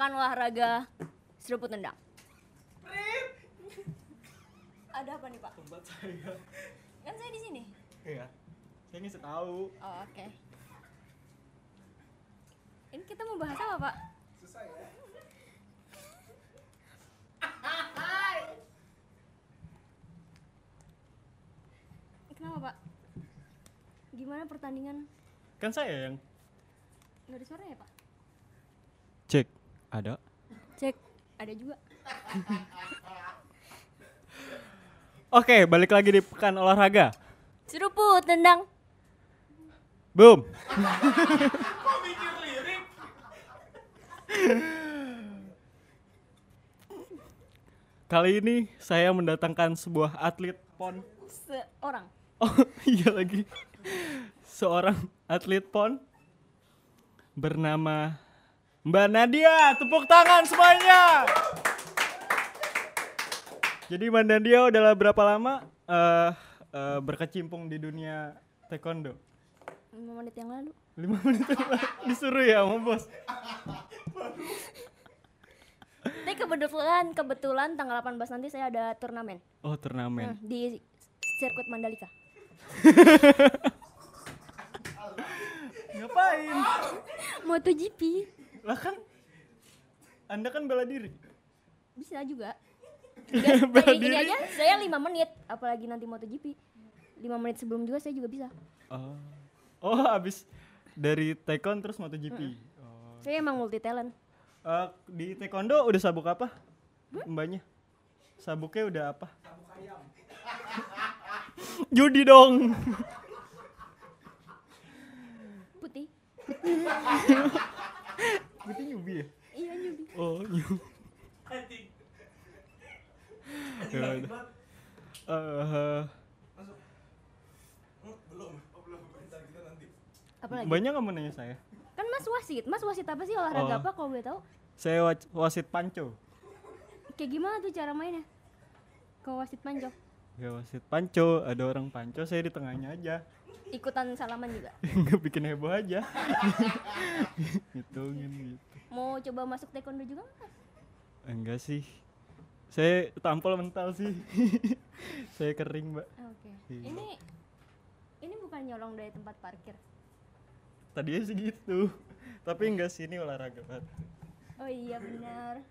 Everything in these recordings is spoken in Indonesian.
pekan olahraga seruput tendang. Ada apa nih pak? tempat saya Kan saya di sini. iya saya ngisi tahu Oh, oke. Ini kita mau bahas apa pak? Kenapa pak? Gimana pertandingan? kan saya yang Nggak ada suara ya pak? Ada Cek, ada juga. oke balik lagi di pekan olahraga Seruput tendang. boom Kali ini saya mendatangkan sebuah atlet pon. Seorang. Oh iya lagi. Seorang atlet pon bernama Mbak Nadia. Tepuk tangan semuanya. Jadi Mbak Nadia udah berapa lama eh, eh, berkecimpung di dunia taekwondo? 5 menit yang lalu. Lima menit yang lalu. disuruh ya sama bos. Tapi kebetulan kebetulan tanggal 18 nanti saya ada turnamen Oh turnamen. Hmm, di sirkuit Mandalika. Ngapain? MotoGP Lah kan Anda kan bela diri. bisa juga. bela Kayak gini diri. aja saya 5 menit, apalagi nanti MotoGP. 5 menit sebelum juga saya juga bisa. Oh. Oh, abis dari taekwondo terus MotoGP. Oh. Saya emang multi talent. Eh, di taekwondo udah sabuk apa? Mbaknya. Sabuknya udah apa? Sabuk ayam. Judi dong. Putih. Itu nyubi ya? Iya nyubi. Oh, nyubi. Ya udah. Eh, Apalagi? banyak kamu nanya saya. Kan Mas wasit. Mas wasit apa sih olahraga Oh. apa kalau boleh tahu? Saya wa- wasit panco. Kayak gimana tuh cara mainnya? Kalau wasit panjang Ya wasit panco, ada orang panco, saya di tengahnya aja. ikutan salaman juga. Nggak bikin heboh aja. Coba masuk taekwondo juga nggak? Enggak sih. Saya tampol mental sih. saya kering, Mbak. Oke. Iya. Ini ini bukan nyolong dari tempat parkir. Tadinya sih gitu. Tapi enggak sih ini olahraga banget. Oh iya benar.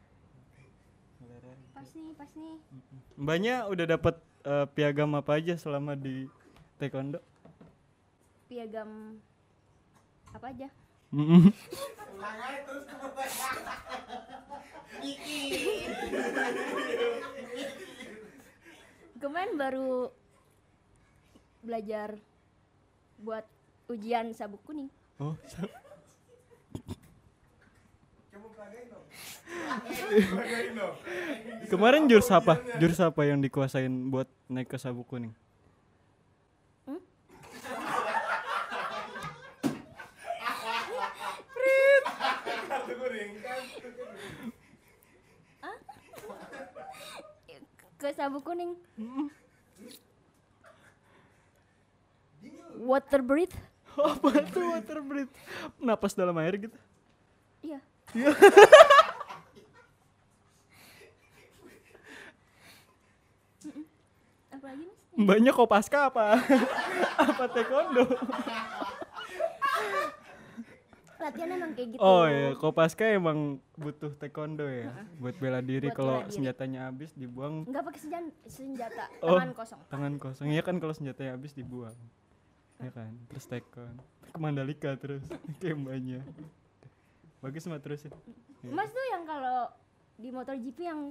Pas nih, pas nih. Mbaknya udah dapat eh, piagam apa aja selama di taekwondo? Piagam apa aja? Kemarin baru belajar buat ujian sabuk kuning. Oh, Kemarin jurus apa? Jurus apa yang dikuasain buat naik ke sabuk kuning? Hmm? Ke sabuk kuning. Water breath? apa tuh water breath? Napas dalam air gitu? Iya. Mm-mm. Apalagi mas? Mbaknya kopaska apa? apa taekwondo? Latihan emang kayak gitu. Oh iya, kopaska emang butuh taekwondo ya, buat bela diri kalau senjatanya habis dibuang Nggak pakai senjata, senjata Oh. tangan kosong. tangan kosong. Iya kan kalau senjatanya habis dibuang. Ya kan, terus taekwondo. Ke Mandalika terus kayak mbaknya. Bagus mah terusin. Iya. Mas tuh yang kalau di motor GP yang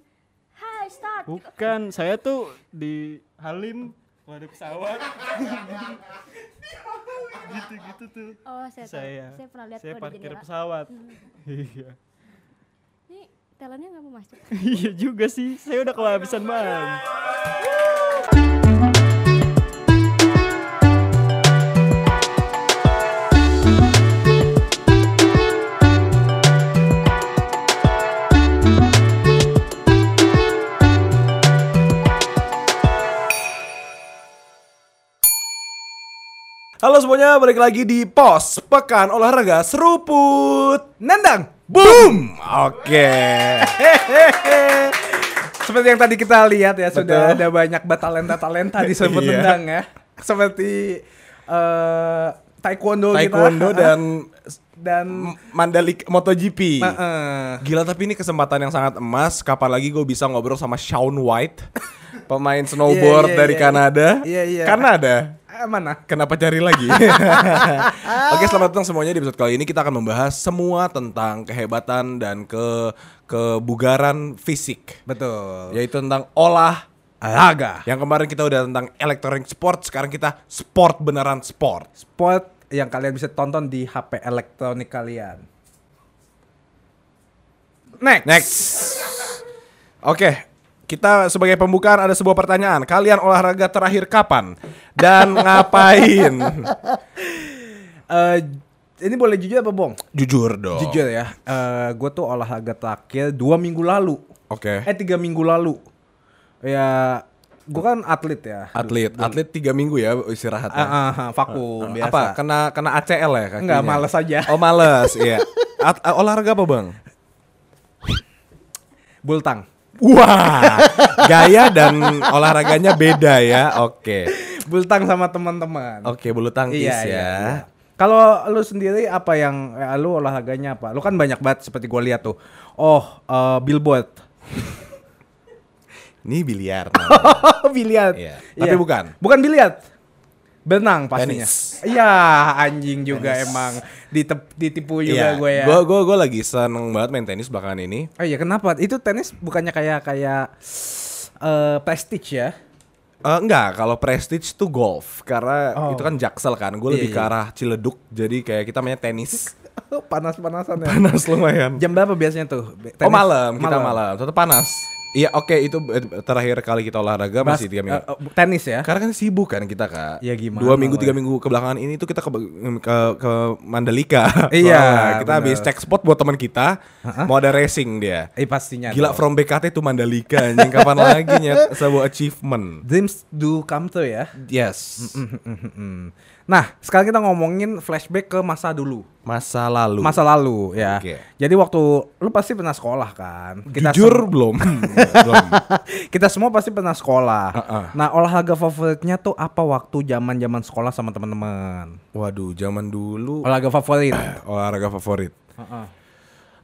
Hai start. Bukan, saya tuh di Halim kalau ada pesawat. Gitu-gitu tuh. Oh saya tahu. Saya, Saya pernah lihat saya parkir pesawat. Iya. Ini talentnya nggak mau masuk. Iya juga sih, saya udah kehabisan ban. Halo semuanya, balik lagi di POS Pekan Olahraga Seruput Nendang. Boom. Oke. Seperti yang tadi kita lihat ya sudah ada banyak talenta-talenta di sepak Iya. tendang ya. Seperti eh, taekwondo, Taekwondo kita dan dan Mandalika MotoGP. Gila tapi ini kesempatan yang sangat emas. Kapan lagi gue bisa ngobrol sama Shaun White, pemain snowboard Iya, iya, dari iya. Kanada. Iya, iya. Kanada. Eh, mana? Kenapa cari lagi? Oke, selamat datang semuanya di episode kali ini kita akan membahas semua tentang kehebatan dan ke kebugaran fisik, Betul. yaitu tentang olah Olahraga. Yang kemarin kita udah tentang electronic sport, sekarang kita sport beneran sport. Sport yang kalian bisa tonton di HP elektronik kalian. Next. Next. Oke, kita sebagai pembukaan ada sebuah pertanyaan. Kalian olahraga terakhir kapan dan ngapain? Eh, ini boleh jujur apa bohong? Jujur dong. Jujur ya. Eh gue tuh olahraga terakhir dua minggu lalu. Oke. Eh tiga minggu lalu. Ya, gue kan atlet ya. Atlet, atlet tiga minggu ya istirahat. Ah, ah, ah, vakum biasa. Apa? Kena kena ACL ya kakinya? Enggak, males aja. Oh males, iya. At- uh, olahraga apa bang? Bultang. Wah, gaya dan olahraganya beda ya. Oke, Bultang sama teman-teman. oke bulu tangkis Iya, ya. iya, iya. Kalau lu sendiri apa yang eh, lu olahraganya apa? Lu kan banyak banget seperti gue lihat tuh. Oh, eh, billboard. Ini biliar. biliar. Iya. Tapi bukan. Bukan biliar. Benang pastinya. Tenis. Iya, anjing juga emang ditep, ditipu juga gue ya. Gue gue gue lagi seneng banget main tenis belakangan ini. Oh iya, kenapa? Itu tenis bukannya kayak kayak eh prestige ya? Eh, enggak, kalau prestige tuh golf karena Oh. itu kan jaksel kan. Gue Iya, lebih ke iya. arah Ciledug, jadi kayak kita mainnya tenis. Panas-panasan ya. panas lumayan. Jam berapa biasanya tuh? be- Oh tenis? malam, kita malam. Tetap panas. Iya oke itu eh, terakhir kali kita olahraga Bas- masih tiga minggu. eh, eh, tenis ya? Karena kan sibuk kan kita kak. Ya gimana Dua minggu tiga ya? minggu kebelakangan ini tuh kita ke ke, ke Mandalika. Iya, kita bener. habis cek spot buat teman kita. Mau ada racing dia. Eh pastinya. Gila dong. from BKT tuh Mandalika anjing kapan lagi nyet sebuah achievement. Dreams do come true ya. Yes. Nah, sekarang kita ngomongin flashback ke masa dulu. Masa lalu. Masa lalu ya. Oke. Jadi waktu lu pasti pernah sekolah kan? Jujur sem- belum? belum. kita semua pasti pernah sekolah. Uh-uh. Nah, olahraga favoritnya tuh apa waktu zaman-zaman sekolah sama teman-teman? Waduh, zaman dulu Olahraga favorit. olahraga favorit. Heeh.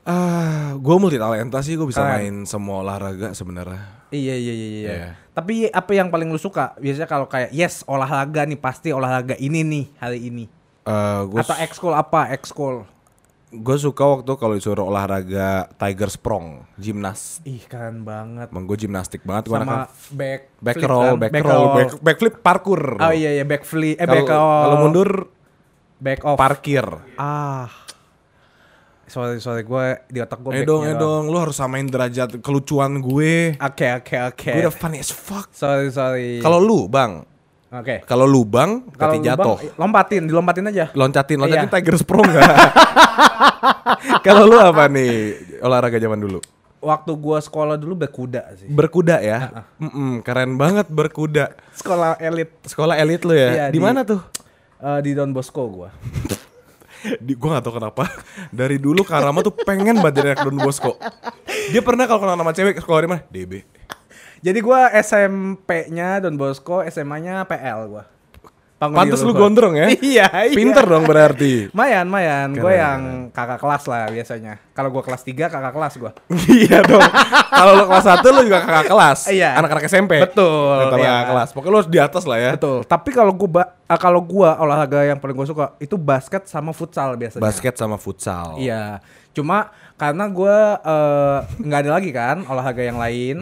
Ah, gue multi talenta sih, gue bisa Keren. main semua olahraga sebenarnya. Iya iya iya iya. Iya. Tapi apa yang paling lu suka? Biasanya kalau kayak yes olahraga nih pasti olahraga ini nih hari ini. Eh, gue Atau ekskul apa? Ekskul. gue suka waktu kalau disuruh olahraga tiger sprong, gimnas. Ih keren banget. Emang gue gimnastik banget. Gua Sama back back flip roll, kan? back, Back roll, roll. back, backflip parkur. Oh iya iya back flip eh back roll. kalau mundur back off. parkir. Ah. Sorry gue di otak gue. Eh dong, eh dong, lu harus samain derajat kelucuan gue. Oke oke oke. Gue udah funny as fuck. Sorry sorry. Kalau lu, Bang, oke. kalau lu Bang, Kalau berarti lu, Bang, jatuh. lompatin, dilompatin aja. Loncatin, loncatin Iya. tiger sprong enggak? kalau lu apa nih olahraga zaman dulu? Waktu gua sekolah dulu berkuda sih. Berkuda ya? Mm-mm, keren banget berkuda. Sekolah elit Sekolah elit lu ya? Iya, di di- mana tuh? eh, di Don Bosco gua. Di, gua gak tau kenapa Dari dulu Karama tuh pengen banget jadi anak Don Bosco Dia pernah kalau kenal nama cewek sekolah di mana? DB Jadi gua SMP-nya Don Bosco, SMA-nya PL gua. Pantes lu gondrong ya iya, iya. Pinter dong berarti Mayan, mayan. Gue yang kakak kelas lah biasanya. Kalau gua kelas 3 kakak kelas gua. Iya dong Kalau lu kelas 1 lu juga kakak kelas Iya. Anak-anak SMP Betul, Kakak iya. kelas Pokoknya lu harus di atas lah ya Betul. Tapi kalau ba- ah, kalau gua olahraga yang paling gua suka itu basket sama futsal biasanya. Basket sama futsal Iya. Cuma karena gua eh, nggak ada lagi kan olahraga yang lain.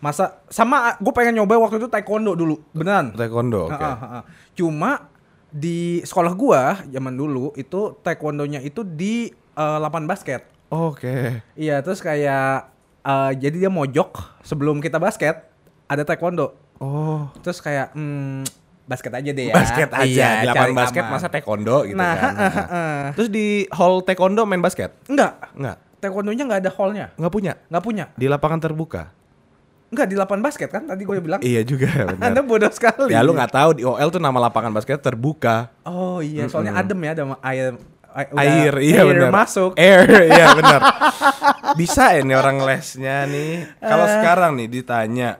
Masa sama gue pengen nyoba waktu itu taekwondo dulu, beneran. Taekwondo oke Ha, ha, ha. Cuma di sekolah gua zaman dulu itu taekwondonya itu di eh, lapangan basket. Oke Iya, terus kayak eh, jadi dia mojok sebelum kita basket ada taekwondo. Oh Terus kayak hmm, basket aja deh ya. Basket aja Iya, Di lapangan cari basket aman. masa taekwondo gitu Nah, kan ha, ha, ha. Terus di hall taekwondo main basket? enggak. Enggak Taekwondonya nggak ada hallnya, Nggak punya nggak punya. Di lapangan terbuka Enggak di lapangan basket kan tadi gue bilang. Iya juga benar. Anda bodoh sekali. Ya lu nggak tahu di OL tuh nama lapangan basket terbuka. Oh iya, soalnya adem ya, ada air air, iya air benar. masuk. Air, iya benar. Bisa ini orang lesnya nih. Kalau Eh. sekarang nih ditanya,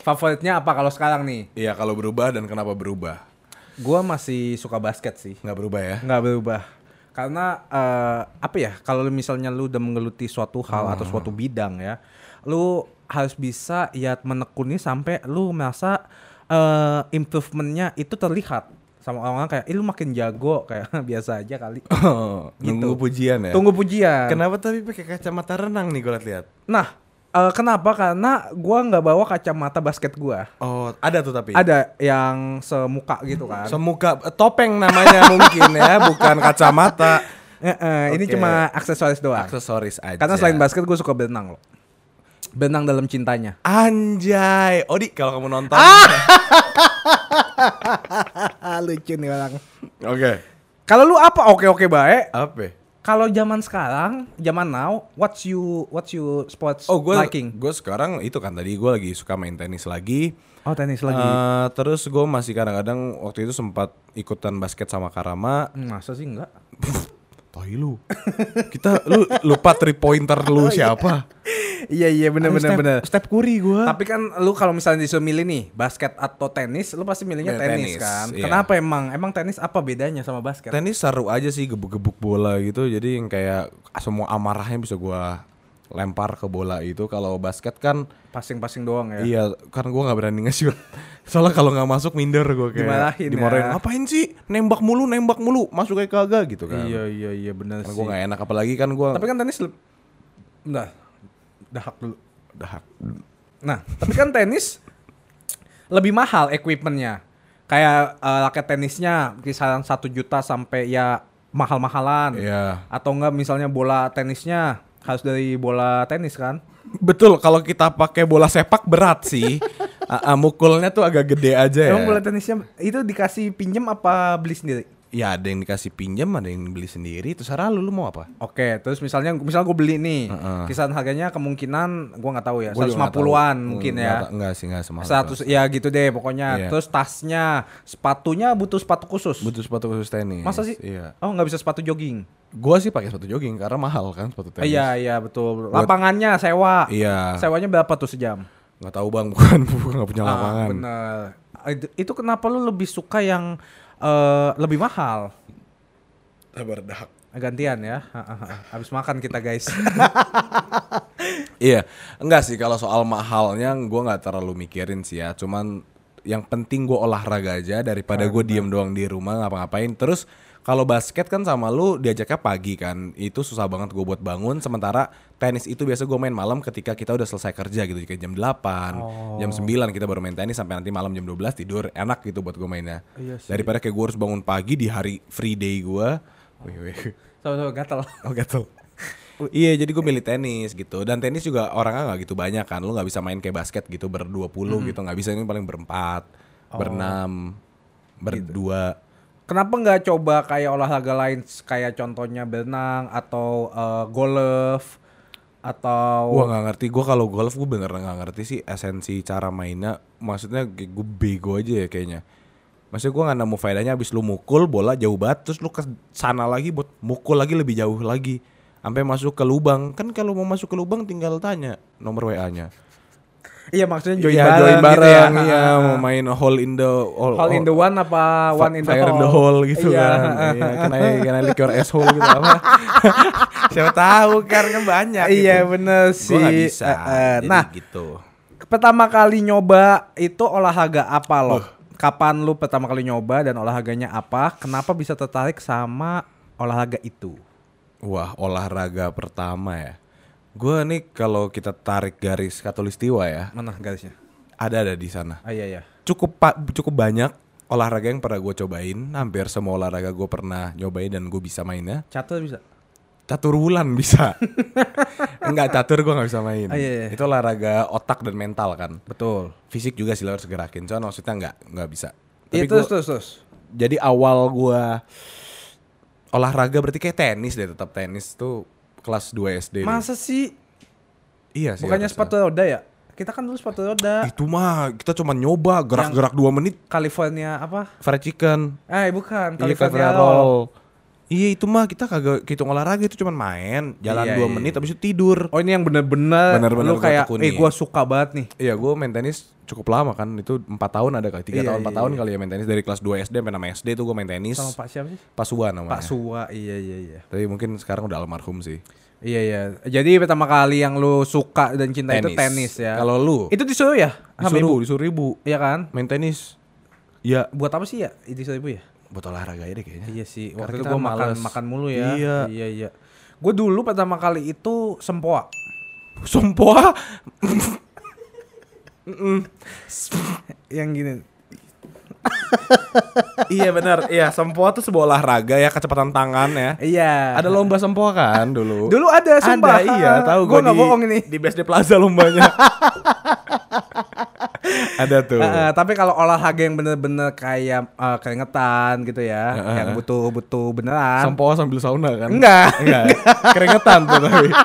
Favoritnya apa kalau sekarang nih? iya kalau berubah dan kenapa berubah? Gua masih suka basket sih. Nggak berubah ya? nggak berubah karena eh, apa ya kalau misalnya lu udah menggeluti suatu hal atau suatu bidang ya lu harus bisa ya menekuni sampai lu merasa eh, improvementnya itu terlihat sama orang-orang kayak, "Ih, lu makin jago kayak biasa aja kali." Oh, Gitu. nunggu pujian ya. Tunggu pujian. Kenapa tapi pakai kacamata renang nih gue lihat? Nah, eh, kenapa? Karena gua nggak bawa kacamata basket gua. Oh, ada tuh tapi. Ada yang semuka gitu kan. Semuka eh, topeng namanya mungkin ya, bukan kacamata. Eh, eh, Ini Oke. cuma aksesoris doang. Aksesoris aja. Karena selain basket gue suka berenang loh. Berenang dalam cintanya. Anjay, Odi kalau kamu nonton. Lucu nih orang. Oke. Kalau lu apa oke-oke baik? Apa? Kalau zaman sekarang, zaman now, what's you what's you sports Oh, gue liking? gue sekarang itu kan tadi gue lagi suka main tenis lagi. Oh, tenis lagi. Eh, terus gue masih kadang-kadang waktu itu sempat ikutan basket sama Karama. Masa sih enggak? Tohi lu. Kita lu lupa three pointer lu siapa? iya iya bener bener Step- bener. Step Curry gue. Tapi kan lu kalau misalnya disuruh milih nih, basket atau tenis, lu pasti milihnya Ya, tenis, tenis, kan. iya. Kenapa emang? Emang tenis apa bedanya sama basket? Tenis seru aja sih gebuk-gebuk bola gitu. Jadi yang kayak semua amarahnya bisa gua lempar ke bola itu. Kalau basket kan Passing-passing doang ya. iya karena gua nggak berani nge-shoot. Soalnya kalau nggak masuk minder gua kayak Dimarahin ya. dimarahin. Ngapain sih nembak mulu nembak mulu masuk kayak kagak gitu kan. Iya iya iya Karena sih. gua nggak enak apalagi kan gua Tapi kan tenis le- Bentar. Dahak dulu. dahak. Nah, tapi kan tenis lebih mahal equipmentnya. Kayak eh, raket tenisnya kisaran satu juta sampai ya mahal-mahalan. Iya. Atau enggak misalnya bola tenisnya harus dari bola tenis kan? Betul kalau kita pakai bola sepak berat sih. Ah, ah, mukulnya tuh agak gede aja ya. Emang bola tenisnya itu dikasih pinjem apa beli sendiri? Ya ada yang dikasih pinjam, ada yang beli sendiri. Terserah lu, lu mau apa? Oke, terus misalnya misal gue beli nih, Heeh. kisaran harganya kemungkinan gua nggak tahu ya, Gua juga nggak tahu. 150-an mungkin Nggak ya. ta- Enggak sih, enggak semahal. itu. 100 ya gitu deh pokoknya. Iya. Terus tasnya, sepatunya butuh sepatu khusus. Butuh sepatu khusus tenis. Masa sih? Iya. Oh nggak bisa sepatu jogging? Gua sih pakai sepatu jogging karena mahal kan sepatu tenis. iya iya betul. Lapangannya sewa. Iya. Sewanya berapa tuh sejam? Nggak tahu bang, bukan bukan nggak punya Ah, lapangan. bener. Itu kenapa lu lebih suka yang eh, lebih mahal? Sabar dahak. Gantian ya. Ha, ha, ha. Habis makan kita guys. Iya, enggak sih kalau soal mahalnya gua nggak terlalu mikirin sih ya. Cuman yang penting gua olahraga aja daripada gue diem doang di rumah ngapa-ngapain. Terus kalau basket kan sama lu diajaknya pagi kan, itu susah banget gue buat bangun. Sementara tenis itu biasa gue main malam ketika kita udah selesai kerja gitu, kayak jam 8, jam 9 kita baru main tenis sampai nanti malam jam 12 tidur enak gitu buat gue mainnya. Iya sih. Daripada kayak gue harus bangun pagi di hari free day gue. Wih, wih. Sama-sama gatel. Oh gatel. iya jadi gue milih tenis gitu dan tenis juga orangnya nggak gitu banyak kan lu nggak bisa main kayak basket gitu berdua puluh gitu nggak bisa ini paling berempat berenam berdua Kenapa nggak coba kayak olahraga lain kayak contohnya berenang atau eh, golf atau Gua nggak ngerti gue kalau golf gue bener nggak ngerti sih esensi cara mainnya maksudnya gue bego aja ya kayaknya Maksudnya gue gak nemu faedahnya abis lu mukul bola jauh banget Terus lu ke sana lagi buat mukul lagi lebih jauh lagi Sampai masuk ke lubang Kan kalau mau masuk ke lubang tinggal tanya nomor WA-nya Iya maksudnya join Iya, bareng, join gitu bareng, ya. iya, mau main hole in the hole, Hole in the one apa one in the fire hole? in the hole gitu Iya. kan. Iya, can I, can I lick your asshole gitu apa. Siapa tahu kan kan banyak Iya gitu. bener sih. Gua gak bisa. Jadi nah gitu. pertama kali nyoba itu olahraga apa lo? Kapan lu pertama kali nyoba dan olahraganya apa? Kenapa bisa tertarik sama olahraga itu? Wah, olahraga pertama ya. Gua nih kalau kita tarik garis katulistiwa ya, Mana garisnya? ada ada di sana. Ah iya iya. Cukup pa- cukup banyak olahraga yang pernah gue cobain. Hampir semua olahraga gue pernah nyobain dan gue bisa mainnya. Catur bisa. Catur wulan bisa. Enggak catur gue nggak bisa main. Ah, iya, iya. Itu olahraga otak dan mental kan. Betul. Fisik juga sih lo harus gerakin. Cuman maksudnya nggak nggak bisa. Iya Tapi terus gua- terus terus. jadi awal gua olahraga berarti kayak tenis deh tetap tenis tuh kelas 2 SD. deh. Masa sih? Iya sih. Bukannya sepatu roda ya? Kita kan dulu sepatu roda. Itu mah kita cuma nyoba gerak-gerak 2 menit California apa? fried chicken. Eh bukan, California California roll. roll. Iya itu mah kita kagak hitung olahraga itu cuman main jalan Iya, dua iya. menit habis itu tidur. Oh ini yang bener-bener Bener-bener lu gua kayak eh gua suka banget nih. Iya gue main tenis cukup lama kan itu empat tahun ada kali tiga Iya, tahun empat iya, tahun iya. kali ya main tenis dari kelas 2 SD sampai 6 SD tuh gue main tenis. Sama Pak siapa sih? Pasuan namanya. Pak Suwa. Iya iya iya. Tapi mungkin sekarang udah almarhum sih. Iya iya. Jadi pertama kali yang lu suka dan cinta itu tenis ya. Kalau lu itu disuruh ya? Disuruh ibu? disuruh ibu Iya kan? main tenis. Ya Buat apa sih ya? Itu disuruh ibu ya? Buat olahraga deh kayaknya. Iya sih. Karena Waktu itu gua makan makan mulu ya. Iya. Iya iya. Gue dulu pertama kali itu sempoa. Sompoa yang gini. iya benar. Iya, sempoa tuh sebuah olahraga ya kecepatan tangan ya. Iya. Ada lomba sempoa kan dulu. Dulu ada sumpah. Ada, iya, tahu Gue gua bohong ini. Di BSD Plaza lombanya. ada tuh. Eh, tapi kalau olahraga yang bener-bener kayak eh, keringetan gitu ya, Heeh. yang butuh-butuh beneran. Sempoa sambil sauna kan? Enggak, Enggak. Keringetan tuh tapi.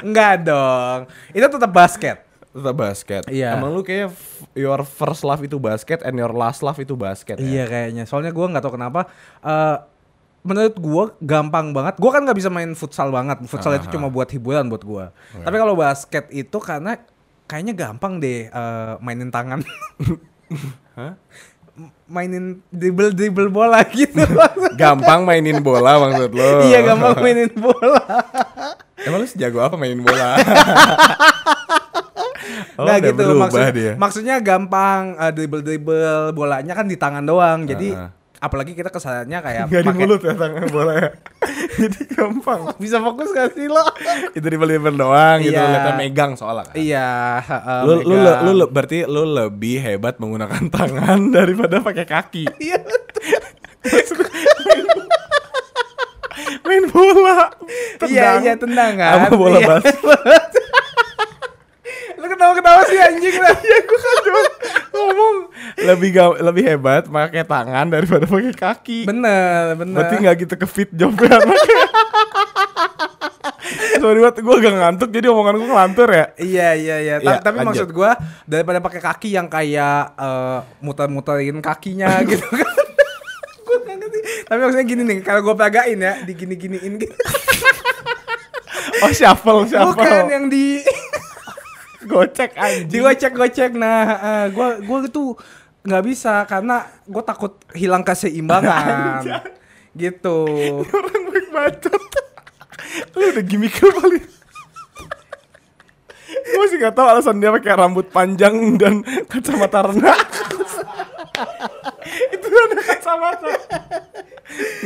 enggak dong. Itu tetap basket. Tetap basket. Iya. Emang lu kayak your first love itu basket and your last love itu basket Iya ya? kayaknya. Soalnya gua nggak tahu kenapa. eh menurut gua gampang banget. Gua kan nggak bisa main futsal banget. Futsal itu Aha. cuma buat hiburan buat gua. Tapi kalau basket itu karena kayaknya gampang deh eh, mainin tangan. Hah? Mainin dribble dribble bola gitu. Gampang mainin bola maksud lu. iya gampang mainin bola. Emang lu sejago apa mainin bola? oh, udah gitu maksud, dia. maksudnya gampang uh, dribble dribble bolanya kan di tangan doang jadi Heeh. Apalagi kita kesannya kayak Enggak di mulut ya tangan bola ya. Jadi gampang. bisa fokus gak sih lo itu di beliver doang gitu lihatnya megang soalnya kan. iya uh, lu, lu, lu, lu, berarti lu lebih hebat menggunakan tangan daripada pakai kaki. iya Main bola. iya iya tendangan Apa bola Iya. basket? Lu ketawa ketawa sih anjing lah Iya gua kan cuma ngomong lebih ga- lebih hebat pakai tangan daripada pakai kaki. bener bener Berarti nggak gitu ke fit anaknya. Sorry banget, gue agak ngantuk jadi omongan gue ngelantur ya. Iya iya iya. Ta- Iya, Tapi lanjut. maksud gua daripada pakai kaki yang kayak eh, muter-muterin kakinya gitu kan. nggak ngerti. Tapi maksudnya gini nih, kalau gua peragain ya, digini-giniin gitu. Oh shuffle, shuffle. Bukan yang di Gocek anjing. digocek-gocek. Nah, eh, gua gua itu nggak bisa karena gua takut hilang keseimbangan. gitu. Orang baik bacot. Lu udah gimmick lu paling. Gue masih gak tahu alasan dia pakai rambut panjang dan kacamata renang. Itu ada kacamata.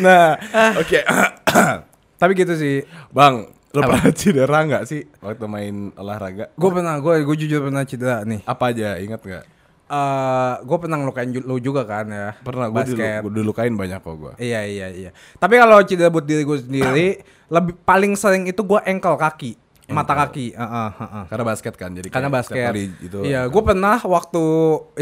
Nah, oke. Tapi gitu sih. Bang, lu pernah cedera nggak sih waktu main olahraga? Gue pernah, gue gue jujur pernah cedera nih. Apa aja, ingat nggak? Eh, gue pernah ngelukain lu juga kan ya. Pernah, gue basket. dilukain banyak kok gue. Iya iya iya. Tapi kalau cedera buat diri gue sendiri, lebih paling sering itu gue engkel kaki, mata kaki. Heeh, heeh. Karena basket kan, jadi Karena basket. itu. Iya, gue pernah waktu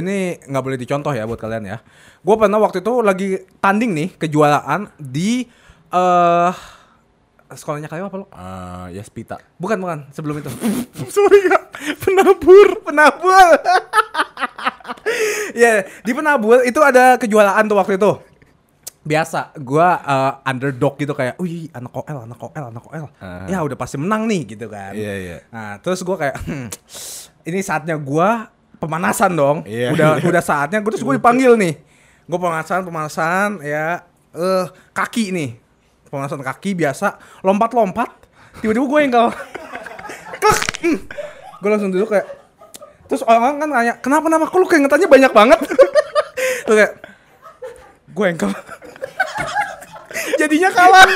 ini nggak boleh dicontoh ya buat kalian ya. Gue pernah waktu itu lagi tanding nih kejuaraan di eh sekolahnya kayak apa lo? Eh, ya Spita. Bukan bukan sebelum itu. Sorry kak, penabur. penabur. ya di penabur itu ada kejuaraan tuh waktu itu. Biasa, gua eh, underdog gitu kayak, wih anak OL, anak OL, anak OL. Ah. Ya udah pasti menang nih gitu kan. Iya, iya. Nah terus gua kayak, "Hmm, ini saatnya gua pemanasan dong. Iya, udah iya. udah saatnya. Gue terus gue dipanggil nih. Gue pemanasan, pemanasan ya eh kaki nih. Pemanasan kaki biasa, lompat-lompat. Tiba-tiba gue engkel. Klek. Hmm. Gue langsung duduk kayak Terus orang kan nanya, kenapa nama kok lu keingetannya banyak banget? Terus kayak, gue engkel. Jadinya kalah.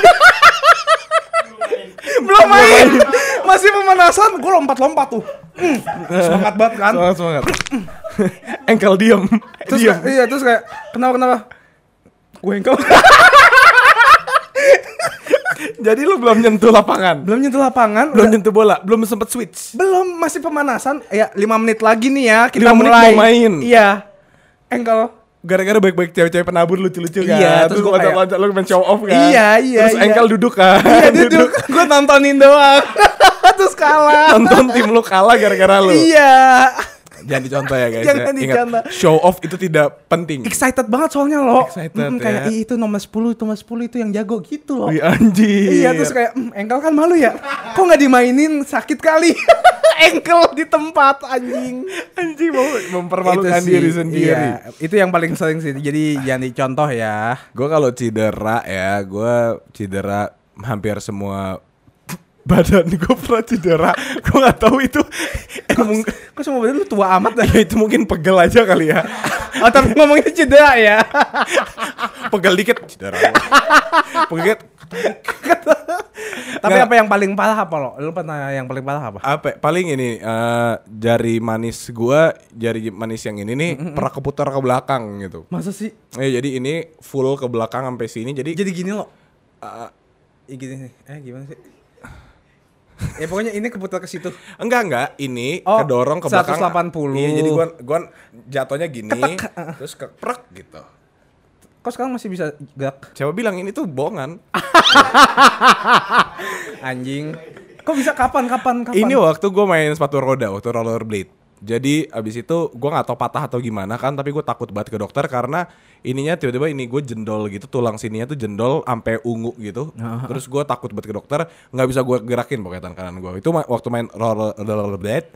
Belum main. Masih pemanasan, gue lompat-lompat tuh. Hmm, semangat banget kan. Semangat semangat. Engkel diem. Terus diem. kayak, iya, terus kayak, kenapa kenapa? Gue engkel. Jadi lu belum nyentuh lapangan. Belum nyentuh lapangan, Belum udah- nyentuh bola, belum sempet switch. belum masih pemanasan. Ya, 5 menit lagi nih ya, kita Lima menit mulai. mau main. Iya. Engkel. Gara-gara baik-baik cewek-cewek penabur lucu-lucu kan. Iya, terus terus gua kayak- loncat-loncat lu main show off kan. Iya, iya, Terus iya. engkel duduk kan. Iya duduk, gue nontonin doang. terus kalah. Nonton tim lu kalah gara-gara lu. Iya. Jangan dicontoh ya guys. Jangan ya. Ingat, dicontoh. show off itu tidak penting. Excited banget soalnya lo. Excited, Mm, kayak ya. "Ih, itu nomor 10, itu nomor 10 itu yang jago gitu loh. Wih, anjir. Iya terus kayak "Hmm, engkel kan malu ya. Kok nggak dimainin sakit kali. engkel di tempat anjing. anjing mau mempermalukan sih, diri sendiri. iya. itu yang paling sering sih. Jadi jangan dicontoh ya. Gue kalau cedera ya, gue cedera hampir semua badan gue pernah cedera. Gue nggak tahu itu emang Kok semua badan lu tua amat ya itu mungkin pegel aja kali ya. Oh, tapi ngomongin cedera ya. Pegel dikit cedera. Pegel dikit. Tapi apa yang paling parah apa lo? Lu pernah yang paling parah apa? apa paling ini eh, jari manis gua jari manis yang ini nih pernah keputar ke belakang gitu Masa sih? eh jadi ini full ke belakang sampai sini jadi Jadi gini lo. eh, Ya gini nih. Eh gimana sih? Ya pokoknya ini keputar ke situ. enggak enggak ini Oh, kedorong ke belakang 180. iya jadi gua gua jatuhnya gini terus keprek gitu Kok sekarang masih bisa gerak? siapa bilang ini tuh bohongan Anjing. Kok bisa kapan kapan kapan? ini waktu gua main sepatu roda waktu rollerblade jadi abis itu gua nggak tahu patah atau gimana kan tapi gue takut banget ke dokter karena ininya tiba-tiba ini gue jendol gitu tulang sininya tuh jendol sampai ungu gitu. Terus gue takut banget ke dokter nggak bisa gue gerakin pokoknya tangan kanan gue itu waktu main roller rollerblade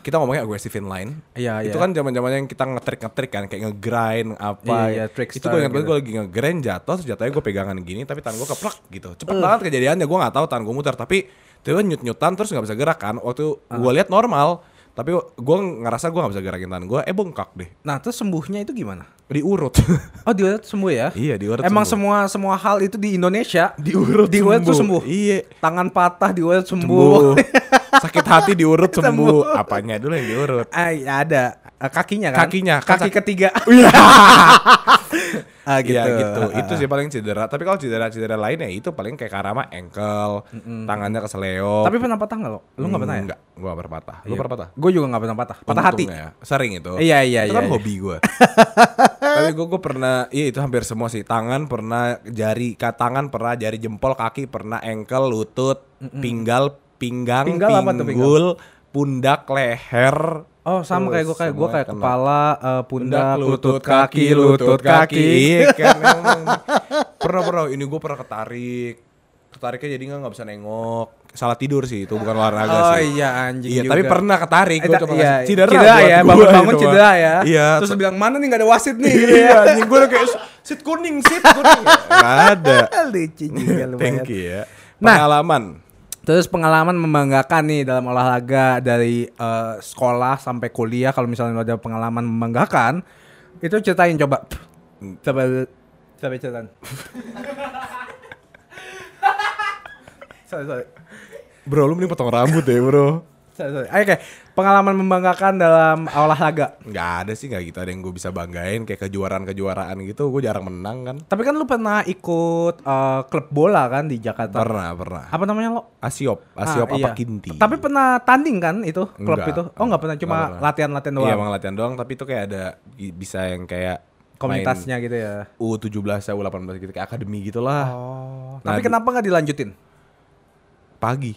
kita ngomongnya aggressive inline Iya, itu iya. kan zaman zamannya yang kita ngetrik ngetrik kan kayak ngegrind apa Iya, iya, itu gue ingat banget gitu. gue lagi ngegrind jatuh terus jatuhnya gue pegangan gini tapi tangan gue keplak gitu. Cepet banget kejadiannya gue nggak tahu tangan gue muter tapi tiba nyut nyutan terus nggak bisa gerak kan. Waktu gue lihat normal tapi gue ngerasa gue nggak bisa gerakin tangan gue eh bengkak deh Nah, terus sembuhnya itu gimana? diurut Oh, diurut sembuh ya? iya diurut Emang sembuh. semua semua hal itu di Indonesia diurut diurut tuh sembuh. iya Tangan patah diurut sembuh. sembuh sakit hati diurut sembuh apanya dulu yang diurut ya ada kakinya kan? Kakinya, Kaki kan- ketiga. ah gitu. Iya gitu. Ah, Itu sih paling cedera. Tapi kalau cedera-cedera lain ya itu paling kayak karama ankle, tangannya keseleo. Tapi pernah patah nggak lo? Lu nggak pernah ya? Enggak, gua gak pernah patah. Lu pernah patah? Gue juga nggak pernah patah. Patah hati. Ya. Sering itu. Iya, iya, Itu kan iya, iya. hobi gua. Tapi gua, gua pernah, iya itu hampir semua sih. Tangan pernah, jari, tangan pernah, jari jempol, kaki pernah, ankle, lutut, pinggal, pinggang, Pinggal apa tuh, pinggul, pundak, leher. Oh sama kayak gue kayak gue kayak kena. kepala, eh, pundak, Pundak, lutut, kaki, lutut kaki. Iya kan pernah pernah ini gue pernah ketarik. Ketariknya jadi nggak nggak bisa nengok. Salah tidur sih itu bukan olahraga Oh sih. iya anjing Iya, juga. tapi pernah ketarik. Gue cuma iya, cedera, cedera ya, itu mah. cedera ya. Iya. Terus bilang mana nih nggak ada wasit nih gitu Iya, ya. anjing gue udah kayak sit kuning, sit kuning. Gak ada. Lucu juga lumayan. Thank you ya. Nah. Terus pengalaman membanggakan nih dalam olahraga dari eh, sekolah sampai kuliah kalau misalnya ada pengalaman membanggakan itu ceritain coba. Coba coba ceritain. sorry, sorry. Bro, lu mending potong rambut deh, bro. sorry, sorry. Oke, pengalaman membanggakan dalam olahraga. Nggak ada sih nggak gitu ada yang gue bisa banggain kayak kejuaraan-kejuaraan gitu gue jarang menang kan Tapi kan lu pernah ikut eh, klub bola kan di Jakarta. pernah pernah Apa namanya lo? Asiop Asiop Ah, apa iya. Kinti Tapi pernah tanding kan itu klub Enggak. itu? Oh nggak pernah cuma latihan-latihan doang. Iya emang latihan doang tapi itu kayak ada bisa yang kayak Komunitasnya gitu ya. main U17 ya U18 gitu kayak akademi gitulah. Oh. Nah, Tapi kenapa nggak dilanjutin? Pagi.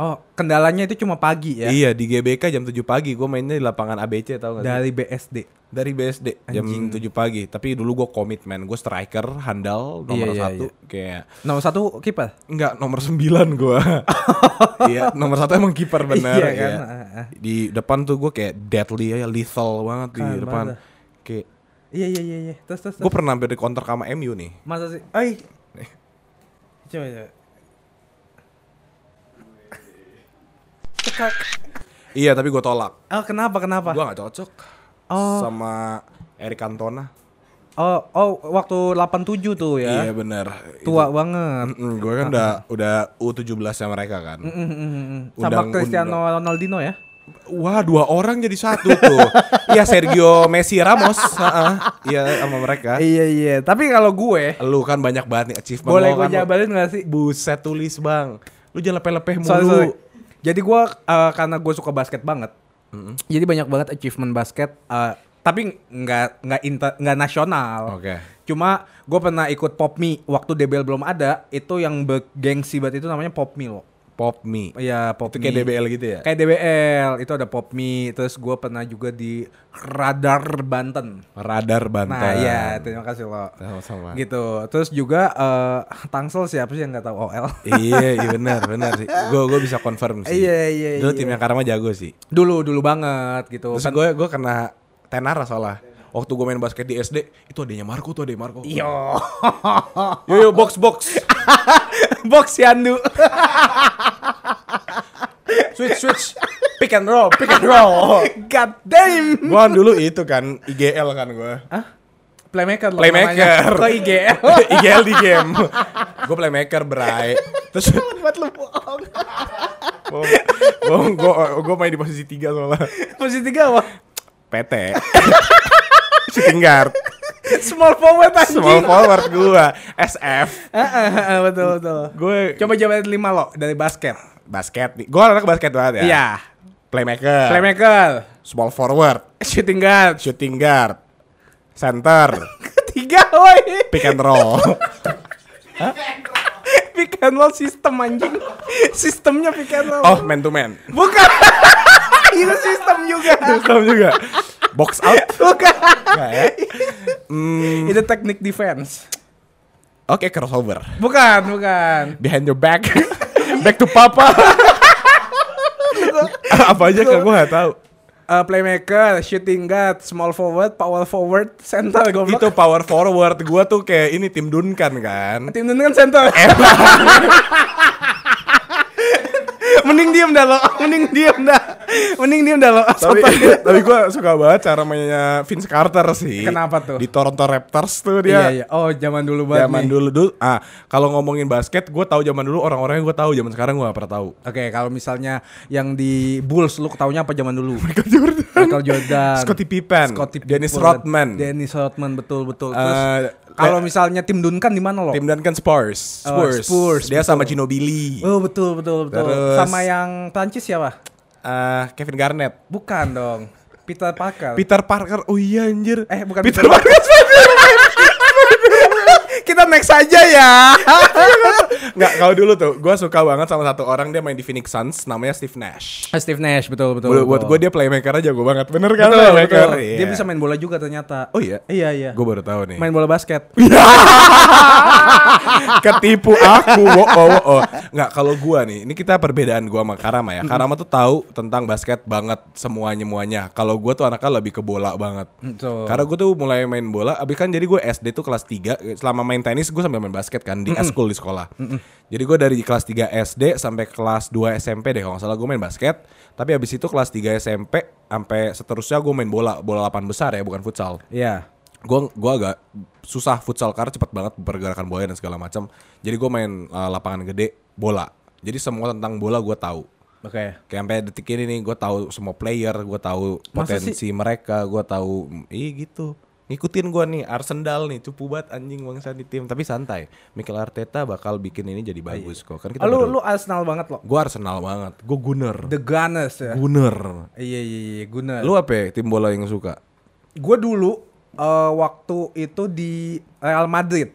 Oh, kendalanya itu cuma pagi ya. Iya di GBK jam 7 pagi gue mainnya di lapangan ABC tau gak sih? Dari BSD. Dari BSD jam 7 pagi. Tapi dulu gue komitmen gue striker handal nomor Iya, iya, satu kayak Nomor satu kiper. Enggak, nomor 9 gue Iya, nomor satu emang kiper bener Iya ya. kan, ah. Di depan tuh gue kayak deadly ya, lethal banget di Keren depan. Kayak Iya iya iya iya. Terus terus. gue terus. pernah hampir di sama MU nih. Masa sih? Oi. Coba coba. Cekak. Iya, tapi gue tolak. Oh, kenapa kenapa? Gue gak cocok Oh. sama Eric Cantona. Oh, oh waktu 87 tuh ya. Iya bener. Tua banget. gue kan udah udah U17 ya mereka kan. Mm, mm, mm, mm. Sama Undang- Cristiano Ronaldinho ya. Wah dua orang jadi satu tuh. Iya Sergio Messi Ramos. Iya sama mereka. Iya iya. Tapi kalau gue Lu kan banyak banget nih achievement boleh gue kan. jabarin gak sih? Buset tulis bang. Lu jangan lepeh-lepeh mulu. Sorry, sorry. Jadi gue eh, karena gue suka basket banget. Jadi banyak banget achievement basket. eh, tapi nggak nggak inter nggak nasional. Oke. Cuma gue pernah ikut Popmi waktu DBL belum ada. Itu yang bergengsi banget itu namanya Popmi loh. Pop Me. Iya, pop Itu kayak mie. DBL gitu ya? Kayak DBL, itu ada pop mie. Terus gue pernah juga di Radar Banten. Radar Banten. Nah, iya, terima kasih lo. Sama-sama. Gitu. Terus juga eh, Tangsel siapa sih yang nggak tahu OL? iya, iya benar, benar sih. Gue gue bisa confirm sih. Iya, iya, Dulu iya. timnya Karma jago sih. dulu dulu banget gitu. Terus gue gue kena tenar soalnya. Waktu gue main basket di SD, itu adanya Marco tuh adanya Marco. Yo, Yo yo box box. box Yandu. switch switch. Pick and roll, pick and roll. God damn. gue kan dulu itu kan IGL kan gue. Playmaker loh Playmaker. Kok IGL? IGL di game. gue playmaker berai. Terus Buat lu bohong. gue gue main di posisi tiga soalnya. Posisi tiga apa? PT. Shooting guard. Small forward anjing. Small forward gue. SF. Betul betul. Gue Coba jawab lima lo dari basket. basket. Gue anak basket banget ya. Iya. Playmaker. Playmaker, Small forward. shooting guard. Shooting guard. Center. Ketiga, woi. Pick and roll. Pick and roll sistem anjing. Sistemnya pick and roll. Oh, man to man. Bukan. Itu sistem juga. Tahu juga. Box out. Bukan. Nggak ya? Hmm, Itu teknik defense. Oke, crossover. Bukan, bukan. Behind your back. back to papa. Apa aja kan gue gak tahu. Eh, playmaker, shooting guard, small forward, power forward, center goblok. Itu power forward gue tuh kayak ini tim Duncan kan. tim itu kan center. Mending diem dah lo, mending diem dah. Mending diem dah lo. tapi tapi gue suka banget cara mainnya Vince Carter sih. Kenapa tuh? Di Toronto Raptors tuh Iya, dia. iya. Oh, zaman dulu banget Zaman nih. dulu dulu. Ah, kalau ngomongin basket, gue tahu zaman dulu orang-orangnya gue tahu. Zaman sekarang gue gak pernah tahu. Oke, kalau misalnya yang di Bulls lu ketaunya apa zaman dulu? Michael Jordan. Michael Jordan, Scottie Pippen, Scottie Dennis Pippen, Rodman. Dennis Rodman betul betul. Terus Eh, kalau misalnya tim Duncan di mana lo? Tim Duncan Spurs. Oh, Spurs. Spurs, Dia betul. sama Ginobili. Oh betul betul betul. Terus- Sama yang Prancis siapa? Eh, Kevin Garnett. Bukan dong. Peter Parker. Peter Parker. Oh iya anjir. eh bukan Peter Peter, Parker. Kita next aja ya. Nggak, kalau dulu tuh gue suka banget sama satu orang dia main di Phoenix Suns namanya Steve Nash. Steve Nash betul betul. Buat- Buat gue dia playmaker aja gue banget. Bener kan betul, playmaker? betul. Iya. Dia bisa main bola juga ternyata. Oh iya? Iya iya. Gue baru tahu nih. Main bola basket. Ketipu aku. Wo oh, wo oh. Nggak, kalau gue nih, ini kita perbedaan gue sama Karama ya. Karama tuh tahu tentang basket banget semuanya muanya. Kalau gue tuh anaknya lebih ke bola banget. Betul. Karena gue tuh mulai main bola, abis kan jadi gue SD tuh kelas 3 Selama main tenis gue sambil main basket kan Di school di sekolah Jadi gue dari kelas 3 SD sampai kelas 2 SMP deh Kalau nggak salah gue main basket Tapi abis itu kelas 3 SMP Sampai seterusnya gue main bola Bola lapan besar ya bukan futsal Iya. Gue gua agak susah futsal karena cepet banget pergerakan bola dan segala macam Jadi gue main uh, lapangan gede bola Jadi semua tentang bola gue tahu Oke. Kayak sampai detik ini nih gue tahu semua player, gue tahu Masa potensi mereka, gue tahu ih gitu. Ngikutin gue nih Arsenal nih cupu banget anjing bangsa di tim tapi santai. Mikel Arteta bakal bikin ini jadi bagus kok. Kan kita lu baru- lu Arsenal banget lo. Gue Arsenal banget. Gue Gunner. The Gunners ya. Gunner. Iya iya iya, Gunnar. Lu apa ya, tim bola yang suka? Gue dulu eh, waktu itu di Real Madrid.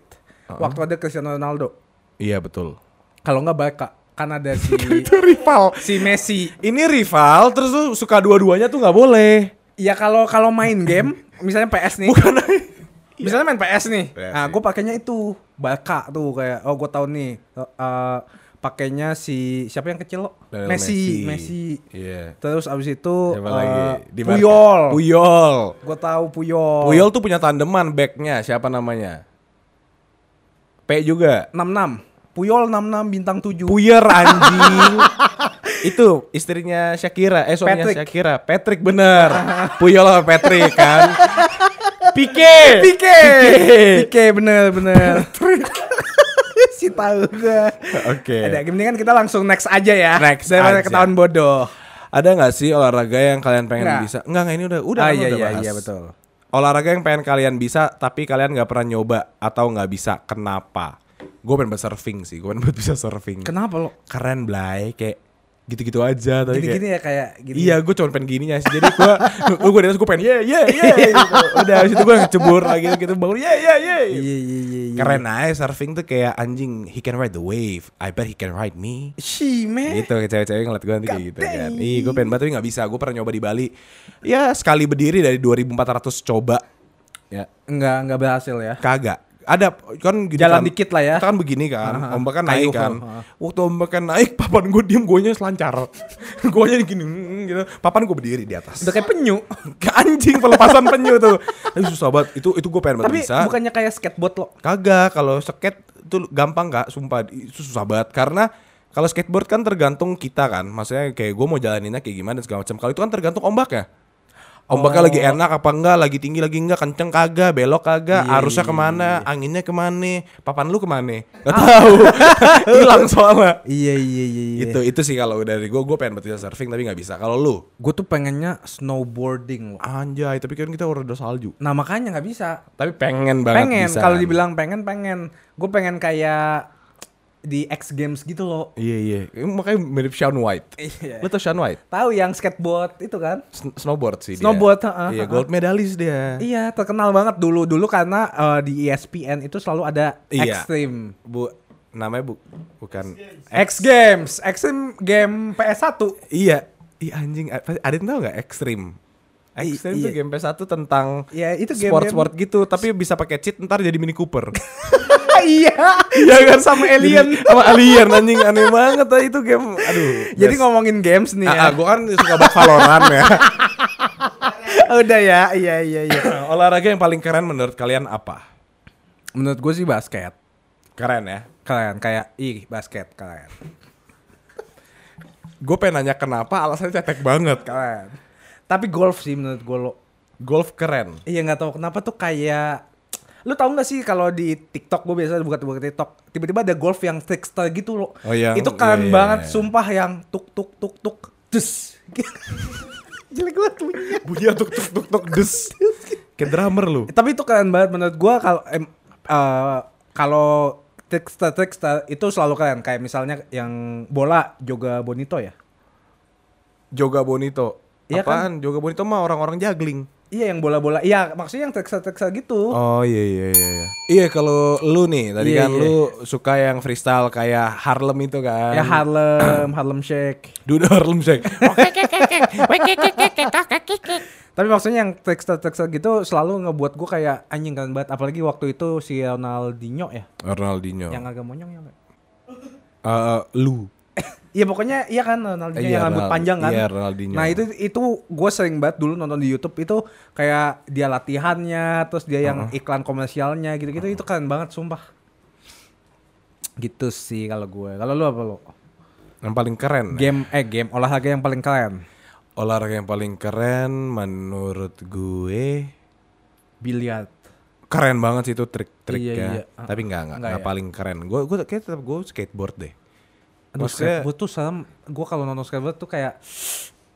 Waktu ada Cristiano Ronaldo. Iya betul. Kalau nggak Barca, kan ada si Itu rival. si Messi. Ini rival terus lu suka dua-duanya tuh nggak boleh. Ya kalau kalau main game, misalnya PS nih. Bukan Misalnya main PS nih. PS nah, gue pakainya itu Barca tuh kayak oh gue tahu nih eh, pakainya si siapa yang kecil lo? Lionel Messi, Messi. Iya. Terus abis itu Siapa eh, lagi? Di. Puyol. Puyol. Gue tahu Puyol. Puyol tuh punya tandeman backnya siapa namanya? P juga. 66. Puyol 66 bintang 7. Puyer anjing. Itu istrinya Shakira, eh suaminya Patrick. Shakira, Patrick bener. Puyol sama Patrick kan. Pike. Pike. Pike. Bener bener. si tahu gue. Oke. Ada mendingan kita langsung next aja ya. Next Daripada aja. ketahuan bodoh. Ada nggak sih olahraga yang kalian pengen Nggak. bisa? Enggak, enggak ini udah udah ah kan iya udah iya bahas. iya betul. Olahraga yang pengen kalian bisa tapi kalian nggak pernah nyoba atau nggak bisa. Kenapa? Gue pengen bisa surfing sih. Gue pengen banget bisa surfing. Kenapa lo? Keren Blay kayak gitu-gitu aja tapi kayak Gini-gini ya kayak gini. Iya, gue cuma pengen gininya sih. Jadi gue, gue di atas gue pengen, yeah, yeah, yeah. gitu. Udah, habis itu gue ngecebur lagi gitu, bangun, yeah, yeah, yeah. Iya iya iya. iya. Keren aja surfing tuh kayak anjing, he can ride the wave. I bet he can ride me. She man. Gitu, kayak cewek-cewek ngeliat gue nanti kayak gitu kan. Ih, gue pengen banget tapi gak bisa. Gue pernah nyoba di Bali. Ya, sekali berdiri dari 2400 coba. Ya, Enggak enggak berhasil ya. kagak. Ada kan gini Jalan kan, dikit lah ya. Kita kan begini kan, Aha. ombak kan naik kan. ha. Waktu ombak kan naik, papan gue diem, gue selancar. gue gini, mm, gitu. Papan gue berdiri di atas. Udah kayak penyu. Anjing pelepasan penyu tuh. Tapi susah banget. Itu itu gue pengen Tapi bisa. bukannya kayak skateboard lo. Kagak, kalau skate itu gampang gak? Sumpah itu susah banget karena kalau skateboard kan tergantung kita kan. Maksudnya kayak gue mau jalaninnya kayak gimana dan segala macam. Kalau itu kan tergantung ombaknya. Ombaknya Oh. lagi enak apa enggak, lagi tinggi lagi enggak, kenceng kagak, belok kagak, Iya, arusnya iya, ke mana, anginnya ke mana, papan lu ke mana, nggak tahu, hilang soalnya. Iya iya iya iya. Itu itu sih kalau dari gue, gue pengen bisa surfing tapi nggak bisa. Kalau lu, Gue tuh pengennya snowboarding lo. anjay, tapi kan kita udah salju. Nah makanya nggak bisa. Tapi pengen banget pengen kalau dibilang pengen pengen. Gue pengen kayak di X Games gitu loh. Iya iya, makanya mirip Sean White. Iya. Lu tau Sean White? Tahu yang skateboard itu kan? Sn- snowboard sih Snowboard, dia. heeh, Iya, heeh. gold medalis dia. Iya terkenal banget dulu dulu karena eh, di ESPN itu selalu ada Iya. Extreme. Bu, namanya bu, bukan. X Games, Extreme game PS1. Iya, iya anjing. Ada yang tahu nggak Extreme? I- Extreme tuh iya. game PS1 tentang Iya, itu game-game- sport-sport gitu, tapi bisa pakai cheat ntar jadi Mini Cooper. iya. Iya kan sama alien, sama alien anjing aneh banget ah, itu game. Aduh. Jadi best. ngomongin games nih Ah, ya. ah, gua kan suka banget Valorant ya. Udah ya, iya iya iya. Olahraga yang paling keren menurut kalian apa? Menurut gue sih basket. Keren ya. Kalian kayak ih basket kalian. Gue pengen nanya kenapa alasannya cetek banget. Kalian. Tapi golf sih menurut gue lo. Golf keren. Iya nggak tahu kenapa tuh kayak lu tahu nggak sih kalau di TikTok gue biasa buka buka TikTok tiba-tiba ada golf yang trickster gitu loh. Oh, yang- itu keren iya, iya, banget iya. sumpah yang tuk tuk tuk tuk dus. Jelek banget bunyinya. Bunyi tuk tuk tuk tuk des. Kayak drummer lu. Tapi itu keren banget menurut gua kalau em, eh, kalau trickster trickster itu selalu keren kayak misalnya yang bola Joga Bonito ya. Joga Bonito. Iya Apaan? Joga Bonito mah orang-orang juggling. Iya yang bola-bola. Iya maksudnya yang trickster gitu. Oh iya iya iya. Iya, iya kalau lu nih tadi Iya, kan iya. lu suka yang freestyle kayak Harlem itu kan. Ya Harlem, Harlem Shake. Dude Harlem Shake. Tapi maksudnya yang trickster gitu selalu ngebuat gua kayak anjing keren banget. Apalagi waktu itu si Ronaldinho ya, Ronaldinho. yang agak monyong ya. Eh, lu. Iya pokoknya iya kan Ronaldinho Iya, yang rambut Ronald- panjang kan. iya, Ronaldinho. Nah itu itu gue sering banget dulu nonton di YouTube itu kayak dia latihannya, terus dia yang iklan komersialnya gitu-gitu itu keren banget sumpah. Gitu sih kalau gue. Kalau lu apa lu? Yang paling keren. Game eh game olahraga yang paling keren. Olahraga yang paling keren menurut gue Biliar. keren banget sih itu trik-triknya. Iya, iya. Tapi nggak nggak Nggak nggak ya? paling keren. Gue gue kayak tetap gue skateboard deh. Aduh, Maksudnya- skateboard tuh serem. Gue kalau nonton skateboard tuh kayak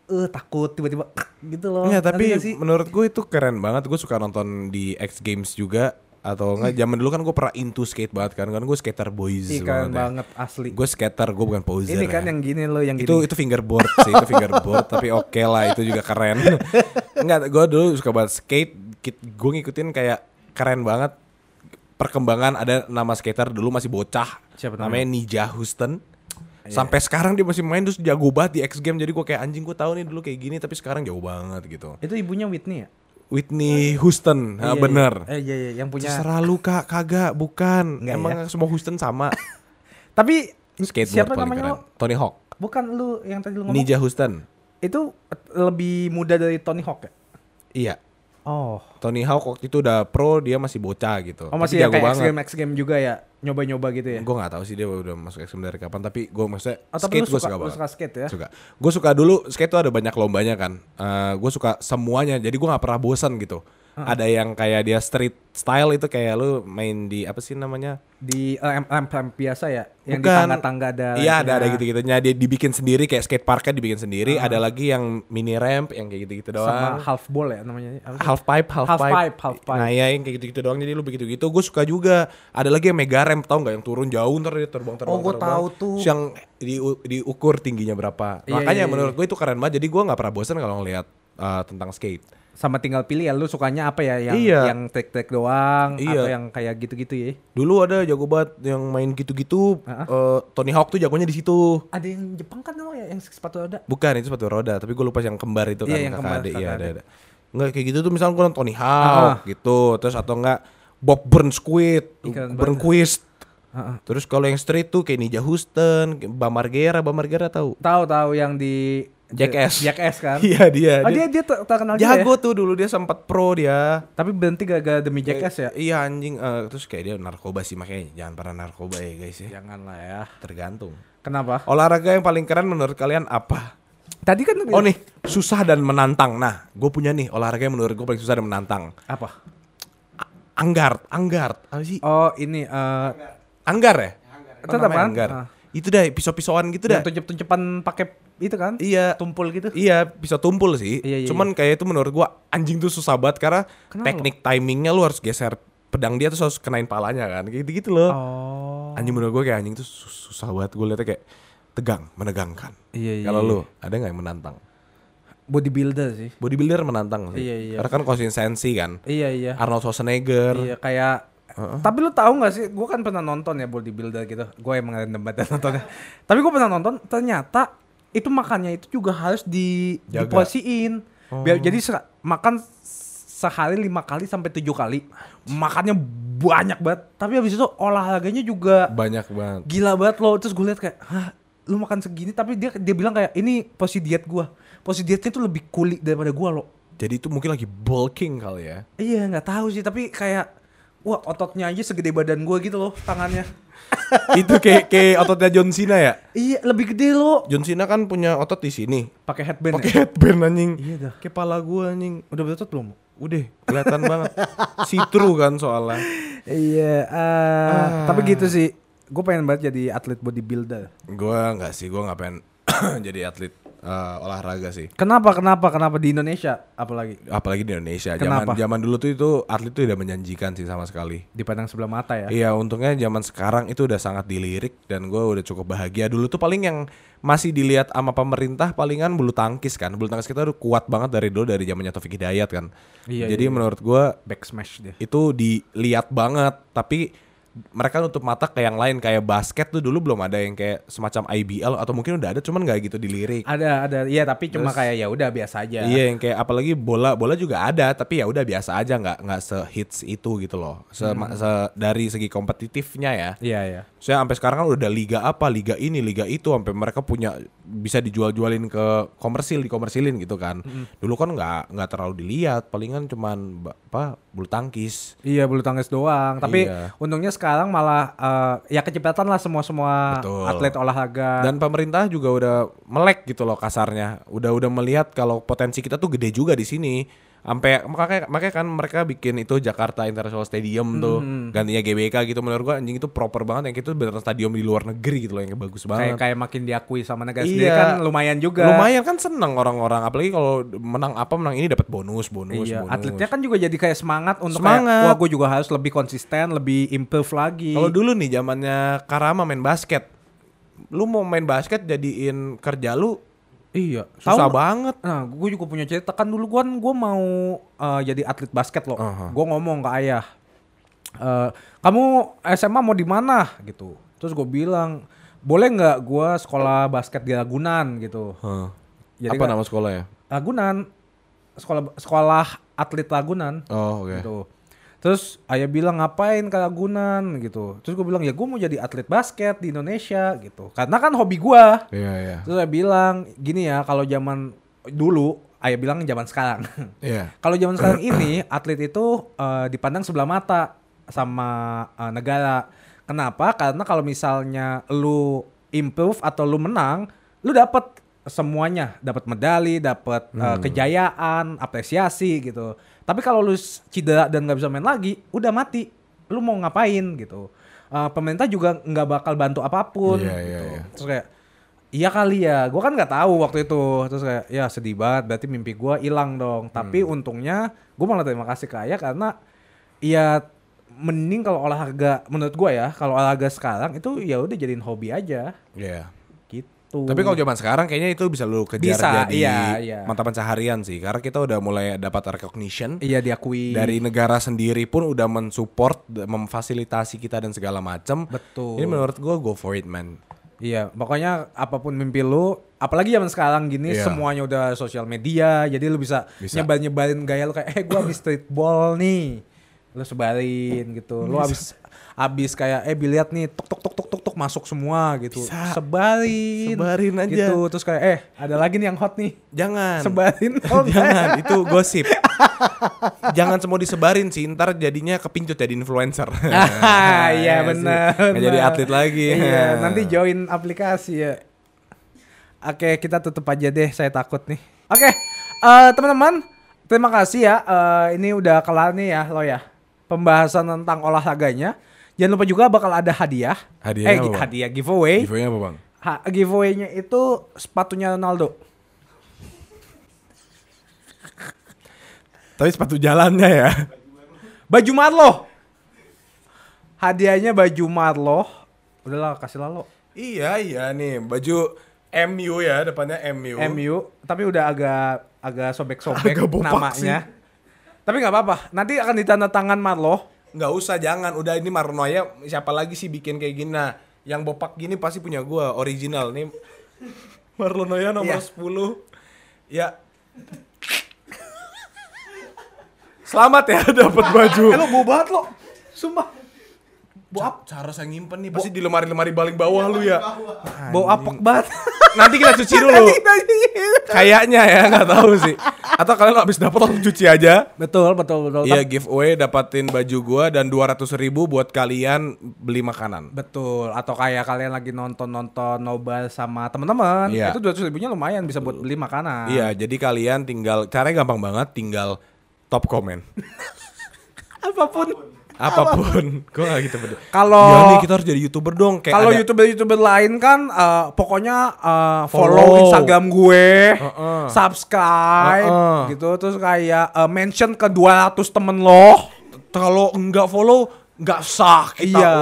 eh takut tiba-tiba gitu loh. Iya tapi sih? menurut gue itu keren banget. Gue suka nonton di X Games juga atau enggak zaman dulu kan gue pernah into skate banget kan kan gue skater boys Ih, keren ya. banget asli. Gue skater gue bukan poser. Ini kan ya. yang gini loh yang itu gini. itu fingerboard sih itu fingerboard tapi oke lah itu juga keren. Enggak gue dulu suka banget skate. Gue ngikutin kayak keren banget perkembangan ada nama skater dulu masih bocah Siapa namanya? namanya Nija Houston sampai sekarang dia masih main terus jago banget di X Game jadi gue kayak anjing gue tahu nih dulu kayak gini tapi sekarang jauh banget gitu Itu ibunya Whitney ya? Whitney Houston ah, Iya, bener iya. Eh iya iya yang punya. terserah lu kak kagak bukan Nggak emang semua Houston sama Tapi skateboard siapa namanya? keren Tony Hawk Bukan lu yang tadi lu ngomong. Nija Houston Itu lebih muda dari Tony Hawk ya? iya Oh. Tony Hawk waktu itu udah pro dia masih bocah gitu Oh masih Tapi yang kayak X banget Game X Game juga ya? Nyoba-nyoba gitu ya? gue gak tahu sih dia udah masuk X Game dari kapan tapi gue maksudnya Oh, skate gue suka, banget suka skate ya? suka gue suka dulu skate tuh ada banyak lombanya kan gue suka semuanya jadi gue nggak pernah bosan gitu Ada yang kayak dia street style itu kayak lu main di apa sih namanya? Di eh, ramp, ramp, ramp biasa ya, yang di Bukan. tangga-tangga ada. Iya ada ada lampnya. gitu-gitunya dia dibikin sendiri kayak skate parknya dibikin sendiri. Ada lagi yang mini ramp yang kayak gitu-gitu Sama doang. half ball ya namanya. Half pipe, half, Half pipe. pipe, half pipe. Nah, ya yang kayak gitu-gitu doang. Jadi lu begitu-gitu. Gue suka juga. Ada lagi yang mega ramp, tau nggak yang turun jauh ntar dia terbang-terbang. Oh, terbang. tahu tuh. Terus Yang di, diukur tingginya berapa. Iya, Makanya iya, iya. menurut gue itu keren banget. Jadi gue nggak pernah bosan kalau ngeliat uh, tentang skate. Sama tinggal pilih ya lu sukanya apa ya yang Iya. yang trik-trik doang Iya. atau yang kayak gitu-gitu ya. Dulu ada jago banget yang main gitu-gitu. Ah. uh, Tony Hawk tuh jagonya di situ. Ada yang Jepang kan lo ya yang sepatu roda. Bukan itu sepatu roda, tapi gue lupa yang kembar itu kan Iya, yang kakak kembar, adik. Kakak ada, adik. ada. Nggak kayak gitu tuh misalnya gue nonton Tony Hawk Ah. gitu, terus atau enggak Bob Burnquist, Burnquist. Heeh. Terus kalau yang street tuh kayak Ninja Houston, kayak Bam Margera, Bam Margera tahu? Tahu tahu yang di Jackass. Jackass kan. Iya dia. Oh dia dia ter- terkenal juga ya. jago tuh dulu dia sempat pro dia. Tapi berhenti gara-gara demi Jackass ya. Iya anjing. eh, terus kayak dia narkoba sih makanya jangan pernah narkoba ya guys ya. Janganlah ya. Tergantung. Kenapa? Olahraga yang paling keren menurut kalian apa? Tadi kan Oh nih susah dan menantang. Nah, gue punya nih olahraga yang menurut gue paling susah dan menantang. apa? Anggart, anggart. Apa sih? Oh ini eh Anggar ya? Apa Tetap namanya kan? Anggar. Ah. Itu dah pisau-pisauan gitu dah. yang tunjuk-tunjukan pakai itu kan? Iya. Tumpul gitu. Iya, bisa tumpul sih. Iya, iya, Cuman kayak itu menurut gua anjing tuh susah banget karena Kenapa? teknik timingnya lu harus geser pedang dia tuh harus kenain palanya kan. Kayak gitu-gitu loh. Oh. Anjing menurut gua kayak anjing tuh sus- susah banget. Gue liatnya kayak tegang, menegangkan. Iya iya. Kalau iya. lu ada nggak yang menantang? bodybuilder sih. Bodybuilder menantang sih. Iya, iya. Karena kan konsistensi kan. Iya iya. Arnold Schwarzenegger. Iya kayak Tapi lu tahu nggak sih, gue kan pernah nonton ya bodybuilder gitu. Gue emang random banget nontonnya. Tapi gue pernah nonton, ternyata itu makannya itu juga harus di Jaga. diporsiin. Biar jadi se- makan sehari lima kali sampai tujuh kali. Makannya banyak banget. Tapi habis itu olahraganya juga Banyak banget. gila banget loh. Terus gue lihat kayak, hah lu makan segini tapi dia dia bilang kayak ini porsi diet gua. Porsi dietnya tuh lebih kulit daripada gua loh. Jadi itu mungkin lagi bulking kali ya. Iya nggak tahu sih tapi kayak wah ototnya aja segede badan gua gitu loh tangannya. itu kayak kayak ototnya John Cena ya. iya lebih gede loh. John Cena kan punya otot di sini. Pakai headband. Pakai ya? headband anjing. Iya dah. Kepala gua anjing. Udah berotot belum? Udah kelihatan banget. See through kan soalnya. Iya. Ah. Tapi gitu sih. Gue pengen banget jadi atlet bodybuilder. Gua nggak sih, gua nggak pengen jadi atlet eh, olahraga sih. Kenapa? Kenapa? Kenapa di Indonesia? Apalagi Apalagi di Indonesia. Kenapa? Zaman zaman dulu tuh itu atlet tuh udah menjanjikan sih sama sekali. di pandang sebelah mata ya. Iya, untungnya zaman sekarang itu udah sangat dilirik dan gua udah cukup bahagia. Dulu tuh paling yang masih dilihat sama pemerintah palingan bulu tangkis kan. Bulu tangkis kita udah kuat banget dari dulu dari zamannya Taufik Hidayat kan. Iya, Jadi iya, iya. menurut gua Back smash dia. itu dilihat banget tapi mereka nutup mata ke yang lain kayak basket tuh dulu belum ada yang kayak semacam IBL atau mungkin udah ada cuman nggak gitu dilirik. Ada ada iya tapi cuma Terus- kayak ya udah biasa aja. Iya yang kayak apalagi bola bola juga ada tapi ya udah biasa aja nggak nggak sehits itu gitu loh. Se, se- dari segi kompetitifnya ya. Iya iya. Saya sampai sekarang kan udah ada liga apa, liga ini, liga itu sampai mereka punya bisa dijual-jualin ke komersil, dikomersilin gitu kan. Dulu kan nggak nggak terlalu dilihat, palingan cuman apa bulu tangkis. Iya bulu tangkis doang. Tapi Iya. untungnya sekarang malah eh, ya kecepatan lah semua semua Betul. atlet olahraga. Dan pemerintah juga udah melek gitu loh kasarnya. Udah udah melihat kalau potensi kita tuh gede juga di sini. Sampai makanya makanya kan mereka bikin itu Jakarta International Stadium tuh gantinya GBK gitu menurut gua anjing itu proper banget yang itu beneran stadium di luar negeri gitu loh yang bagus kayak banget. kayak makin diakui sama negara Iya. sendiri kan lumayan juga. Lumayan kan seneng orang-orang apalagi kalau menang apa menang ini dapat bonus bonus Iya, bonus. atletnya kan juga jadi kayak semangat untuk Semangat. kayak wah gue juga harus lebih konsisten, lebih improve lagi. Kalau dulu nih zamannya Karama main basket. Lu mau main basket jadiin kerja lu iya, susah Tahu- banget. Nah, gue juga punya cerita kan dulu kan gue mau eh, jadi atlet basket loh. Aha. Gue ngomong ke ayah, "Eh, kamu SMA mau di mana gitu. Terus gue bilang, boleh nggak gue sekolah basket di Ragunan gitu. Hah. Jadi apa kan- nama sekolah ya? Ragunan, sekolah sekolah atlet Ragunan Oh, oke. gitu. Terus ayah bilang ngapain ke Ragunan gitu. Terus gue bilang ya gue mau jadi atlet basket di Indonesia gitu. Karena kan hobi gue. Iya, iya. Terus saya bilang gini ya kalau zaman dulu ayah bilang zaman sekarang. Iya. kalau zaman sekarang ini atlet itu eh, dipandang sebelah mata sama eh, negara. Kenapa? Karena kalau misalnya lu improve atau lu menang, lu dapat semuanya, dapat medali, dapat uh, kejayaan, apresiasi gitu. Tapi kalau lu cedera dan nggak bisa main lagi, udah mati. Lu mau ngapain gitu? Uh, pemerintah juga nggak bakal bantu apa pun. Iya, gitu. iya, iya. Terus kayak Iya kali ya, gue kan nggak tahu waktu itu. Terus kayak ya sedih banget, berarti mimpi gue hilang dong. Tapi Hmm. untungnya gue malah terima kasih ke Ayah karena ya mending kalau olahraga menurut gue ya, kalau olahraga sekarang itu ya udah jadiin hobi aja Iya. Gitu. Tapi kalau zaman sekarang kayaknya itu bisa lu kejar Bisa, jadi iya, iya. mata pencaharian sih. Karena kita udah mulai dapat recognition iya diakui dari negara sendiri pun udah mensupport, memfasilitasi kita dan segala macam. Betul. Ini menurut gua go for it man. Iya, pokoknya apa pun mimpi lu, apalagi zaman sekarang gini Iya. semuanya udah sosial media, jadi lu bisa, Bisa. nyebar-nyebarin gaya lu kayak eh gua habis streetball nih. Lu sebarin gitu. Lu habis habis kayak eh biliat nih tuk tuk tuk tuk tuk tuk masuk semua gitu. Bisa. Sebarin. Sebarin aja. Gitu. Terus kayak eh ada lagi nih yang hot nih. Jangan. Sebarin. Oh, Jangan, itu gosip. Jangan semua disebarin sih, ntar jadinya kepincut jadi influencer. Ah, iya sih. benar. Nggak jadi atlet lagi. Iya, nanti join aplikasi ya. Oke, kita tutup aja deh, saya takut nih. Oke, eh, teman-teman, terima kasih ya. Eh, ini udah kelar nih ya, lo ya. Pembahasan tentang olahraganya. Jangan lupa juga bakal ada hadiah. Hadiahnya eh, apa, Bang? hadiah giveaway. Giveaway apa bang? Ha- giveaway-nya itu sepatunya Ronaldo. Tapi sepatu jalannya ya. Baju Marlo. Hadiahnya baju Marlo. Udahlah, kasih lah lo. iya iya nih baju MU ya depannya MU. MU tapi udah agak agak sobek-sobek namanya. Tapi nggak apa-apa. Nanti akan ditanda tangan Marlo. Nggak usah jangan. Udah ini Marnoya siapa lagi sih bikin kayak gini? Nah, yang bopak gini pasti punya gua original nih. Marlonoya nomor Iya. 10. Ya. Selamat ya dapat baju. Eh lo bau banget lo. Sumpah. Bau ap Cara saya nyimpen nih pasti di lemari-lemari paling bawah lu ya. bau apek banget. Nanti kita cuci dulu. Kayaknya ya nggak tahu sih. Atau kalian habis dapat langsung cuci aja. betul, betul, betul. Iya giveaway dapatin baju gua dan 200 ribu buat kalian beli makanan. Betul. Atau kayak kalian lagi nonton-nonton nobar sama teman-teman, Iya. itu 200 ribunya lumayan bisa buat beli makanan. Iya, jadi kalian tinggal caranya gampang banget, tinggal top komen. Apa pun. Apa pun. Gua gak gitu beda. Kalau Ya nih kita harus jadi YouTuber dong kayak kalau ada- youtuber-youtuber lain kan eh, pokoknya eh, follow, Follow. Instagram gue, Heeh. subscribe Heeh. gitu terus kayak eh, mention ke 200 temen lo. kalau enggak follow enggak sah kita. Iya.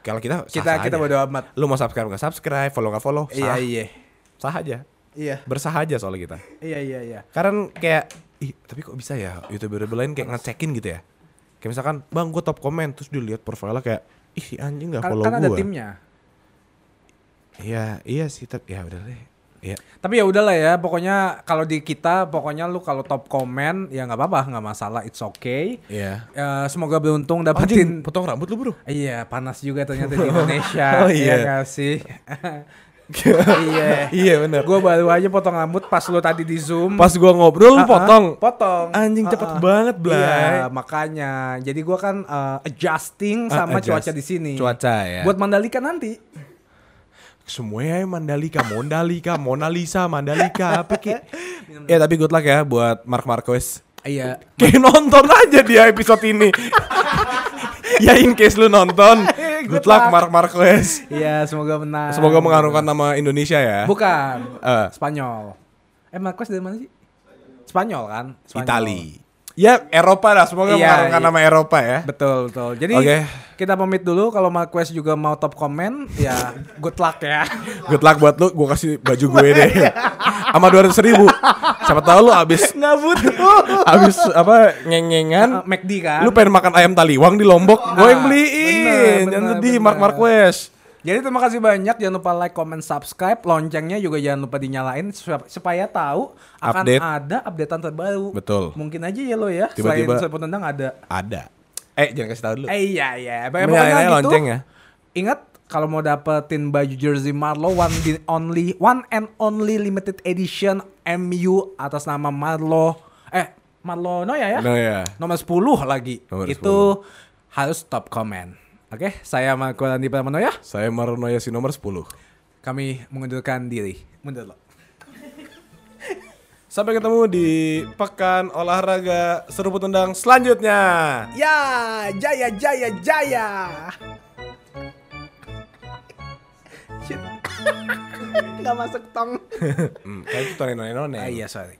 Kalau kita sah Kita kita bodo amat. Lu mau subscribe enggak subscribe, follow enggak follow, sah. Iya iya. Sah aja. Iya. Bersah aja soalnya kita. Iya iya iya. Karena kayak ih, tapi kok bisa ya YouTuber lain kayak ngecekin gitu ya. Kayak misalkan, "Bang, gua top komen." Terus dilihat profilnya kayak, "Ih, si anjing enggak Kan, follow kan ada gua." timnya. Iya, iya sih, tapi ya udah deh. Iya. Tapi ya udahlah ya, pokoknya kalau di kita pokoknya lu kalau top komen ya nggak apa-apa, nggak masalah, it's okay. Iya. Ya, semoga beruntung Anjing, dapetin. potong rambut lu, Bro. Iya, panas juga ternyata di Indonesia. Oh, iya. Nggak sih? iya. iya, bener. Gue baru aja potong rambut pas lu tadi di Zoom. Pas gua ngobrol lu Ah, ah, potong. Potong. Anjing Ah, cepet banget, Blay. Iya, makanya. Jadi gua kan eh, adjusting sama adjust. cuaca di sini. Cuaca ya. Buat Mandalika nanti. Semuanya Mandalika, Mondalika, Mona Lisa, Mandalika, apa ki? ya tapi good luck ya buat Mark Marquez. Iya. Kayak nonton aja dia episode ini. ya in case lu nonton, good luck Mark Marquez. Iya, semoga menang. Semoga mengharumkan nama Indonesia ya. Bukan. Eh. Spanyol. Eh, Marquez dari mana sih? Spanyol kan? Spanyol. Itali. Ya Eropa lah, semoga Iya, mengharumkan iya. nama Eropa ya. Betul, betul. Jadi Oke. Kita pamit dulu kalau Marquez juga mau top komen, ya good luck ya. Good luck buat lu, gua kasih baju gue deh. Sama 200 ribu. Siapa tahu lu abis Nggak butuh. abis apa ngengengan Uh, McD kan? Lu pengen makan ayam taliwang di Lombok, gue yang Ah, beliin. bener, Jangan sedih, bener. Mark Marquez. Jadi terima kasih banyak. Jangan lupa like, comment, subscribe. Loncengnya juga jangan lupa dinyalain sup- supaya tahu akan Update. ada updatean terbaru. Betul. Mungkin aja ya lo ya. Tiba-tiba- Selain serbuk tendang ada. Ada. Eh, jangan kasih tahu dulu. Eh iya iya. Pokoknya gitu. lonceng ya. Ingat kalau mau dapetin baju jersey Marlo one the only one and only limited edition MU atas nama Marlo eh Marlo Noya ya. No ya. Nomor 10 lagi. Nomor Itu harus top comment. Oke, saya Marco Randi Pramano ya. Saya Maronoya si nomor 10. Kami mengundurkan diri. Mundur lo. Sampai ketemu di pekan olahraga seruput undang selanjutnya. Ya, jaya jaya jaya. Shit. Gak masuk tong. Hmm, kayak itu Neno Neno Ah, iya, sorry.